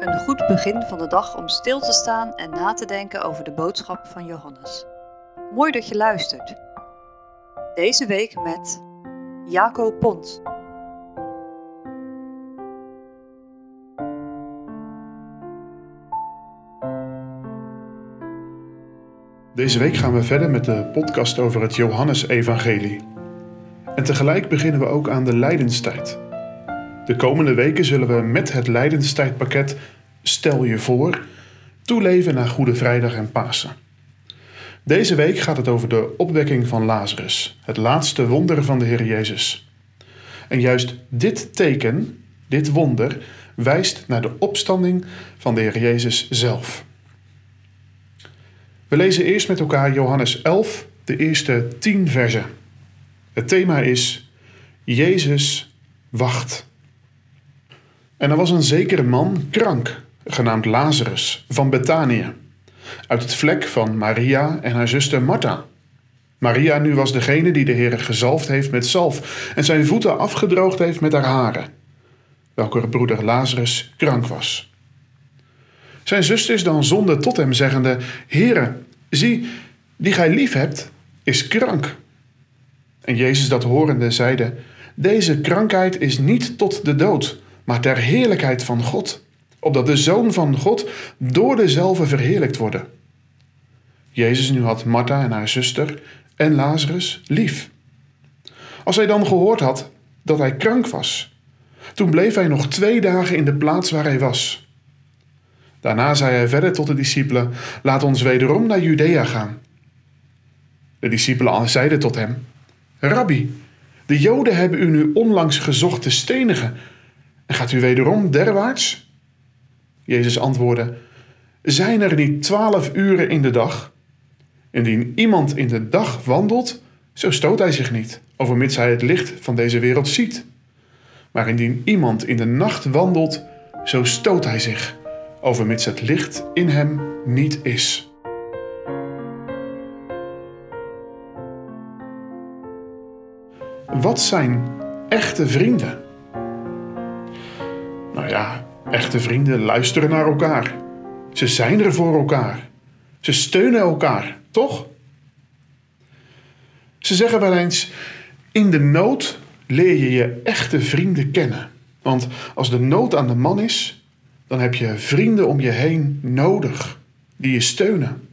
Een goed begin van de dag om stil te staan en na te denken over de boodschap van Johannes. Mooi dat je luistert. Deze week met Jaco Pont. Deze week gaan we verder met de podcast over het Johannesevangelie. En tegelijk beginnen we ook aan de Lijdenstijd. De komende weken zullen we met het Lijdenstijdpakket Stel je voor toeleven naar Goede Vrijdag en Pasen. Deze week gaat het over de opwekking van Lazarus, het laatste wonder van de Heer Jezus. En juist dit teken, dit wonder, wijst naar de opstanding van de Heer Jezus zelf. We lezen eerst met elkaar Johannes 11, de eerste 10 versen. Het thema is Jezus wacht. En er was een zekere man krank, genaamd Lazarus, van Betanië, uit het vlek van Maria en haar zuster Martha. Maria nu was degene die de Heer gezalfd heeft met zalf en zijn voeten afgedroogd heeft met haar haren, welke broeder Lazarus krank was. Zijn zusters dan zonden tot hem, zeggende: Heere, zie, die gij lief hebt, is krank. En Jezus dat horende zeide: Deze krankheid is niet tot de dood, maar ter heerlijkheid van God, opdat de Zoon van God door dezelfde verheerlijkt worden. Jezus nu had Martha en haar zuster en Lazarus lief. Als hij dan gehoord had dat hij krank was, toen bleef hij nog twee dagen in de plaats waar hij was. Daarna zei hij verder tot de discipelen: Laat ons wederom naar Judea gaan. De discipelen zeiden tot hem: Rabbi, de Joden hebben u nu onlangs gezocht te stenigen. En gaat u wederom derwaarts? Jezus antwoordde: Zijn er niet twaalf uren in de dag? Indien iemand in de dag wandelt, zo stoot hij zich niet, overmits hij het licht van deze wereld ziet. Maar indien iemand in de nacht wandelt, zo stoot hij zich, overmits het licht in hem niet is. Wat zijn echte vrienden? Nou ja, echte vrienden luisteren naar elkaar. Ze zijn er voor elkaar. Ze steunen elkaar, toch? Ze zeggen wel eens: in de nood leer je je echte vrienden kennen. Want als de nood aan de man is, dan heb je vrienden om je heen nodig die je steunen.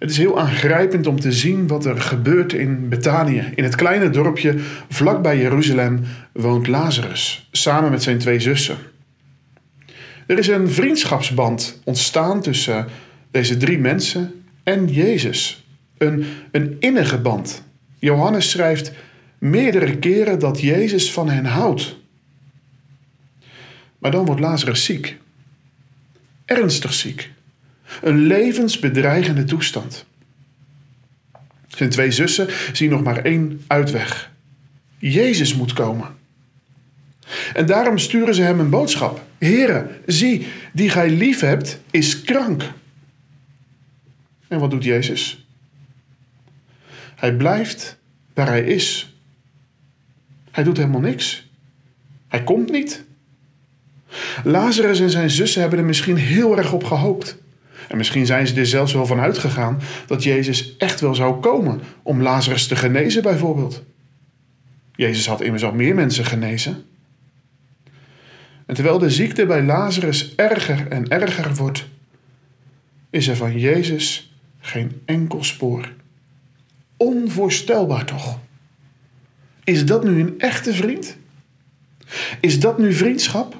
Het is heel aangrijpend om te zien wat er gebeurt in Betanië. In het kleine dorpje vlakbij Jeruzalem woont Lazarus, samen met zijn twee zussen. Er is een vriendschapsband ontstaan tussen deze drie mensen en Jezus. Een, een innige band. Johannes schrijft meerdere keren dat Jezus van hen houdt. Maar dan wordt Lazarus ziek. Ernstig ziek. Een levensbedreigende toestand. Zijn twee zussen zien nog maar één uitweg. Jezus moet komen. En daarom sturen ze hem een boodschap. Heere, zie, die gij lief hebt, is krank. En wat doet Jezus? Hij blijft waar hij is. Hij doet helemaal niks. Hij komt niet. Lazarus en zijn zussen hebben er misschien heel erg op gehoopt. En misschien zijn ze er zelfs wel van uitgegaan dat Jezus echt wel zou komen om Lazarus te genezen, bijvoorbeeld. Jezus had immers al meer mensen genezen. En terwijl de ziekte bij Lazarus erger en erger wordt, is er van Jezus geen enkel spoor. Onvoorstelbaar toch? Is dat nu een echte vriend? Is dat nu vriendschap?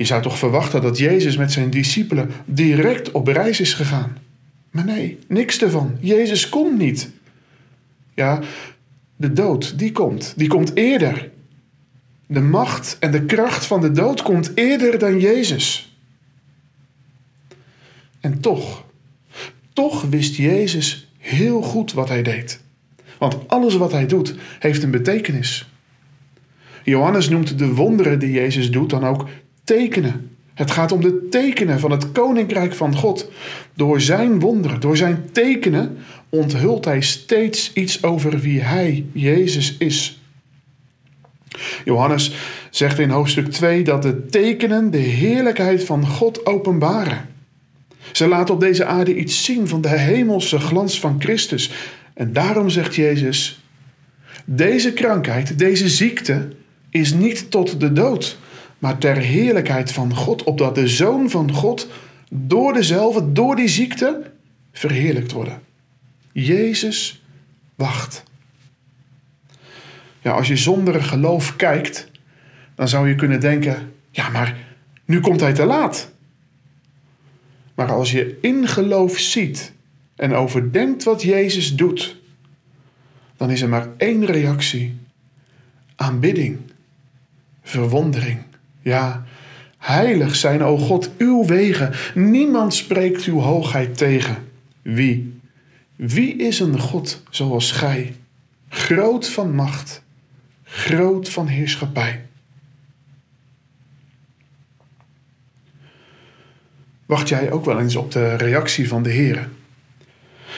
Je zou toch verwachten dat Jezus met zijn discipelen direct op reis is gegaan. Maar nee, niks ervan. Jezus komt niet. Ja, de dood, die komt. Die komt eerder. De macht en de kracht van de dood komt eerder dan Jezus. En toch, toch wist Jezus heel goed wat hij deed. Want alles wat hij doet, heeft een betekenis. Johannes noemt de wonderen die Jezus doet dan ook tekenen. Het gaat om de tekenen van het koninkrijk van God. Door zijn wonderen, door zijn tekenen, onthult hij steeds iets over wie hij, Jezus, is. Johannes zegt in hoofdstuk 2 dat de tekenen de heerlijkheid van God openbaren. Ze laten op deze aarde iets zien van de hemelse glans van Christus. En daarom zegt Jezus: Deze krankheid, deze ziekte is niet tot de dood, maar ter heerlijkheid van God, opdat de Zoon van God door dezelfde, door die ziekte, verheerlijkt worden. Jezus wacht. Ja, als je zonder geloof kijkt, dan zou je kunnen denken: ja, maar nu komt hij te laat. Maar als je in geloof ziet en overdenkt wat Jezus doet, dan is er maar één reactie: aanbidding, verwondering. Ja, heilig zijn, o God, uw wegen. Niemand spreekt uw hoogheid tegen. Wie? Wie is een God zoals gij? Groot van macht, groot van heerschappij. Wacht jij ook wel eens op de reactie van de Heer?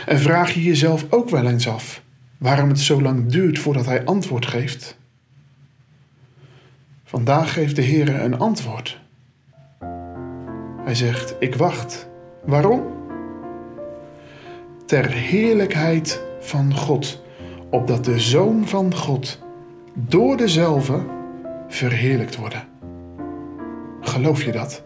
En vraag je jezelf ook wel eens af waarom het zo lang duurt voordat Hij antwoord geeft? Vandaag geeft de Heer een antwoord. Hij zegt: Ik wacht. Waarom? Ter heerlijkheid van God, opdat de Zoon van God door dezelfde verheerlijkt worden. Geloof je dat?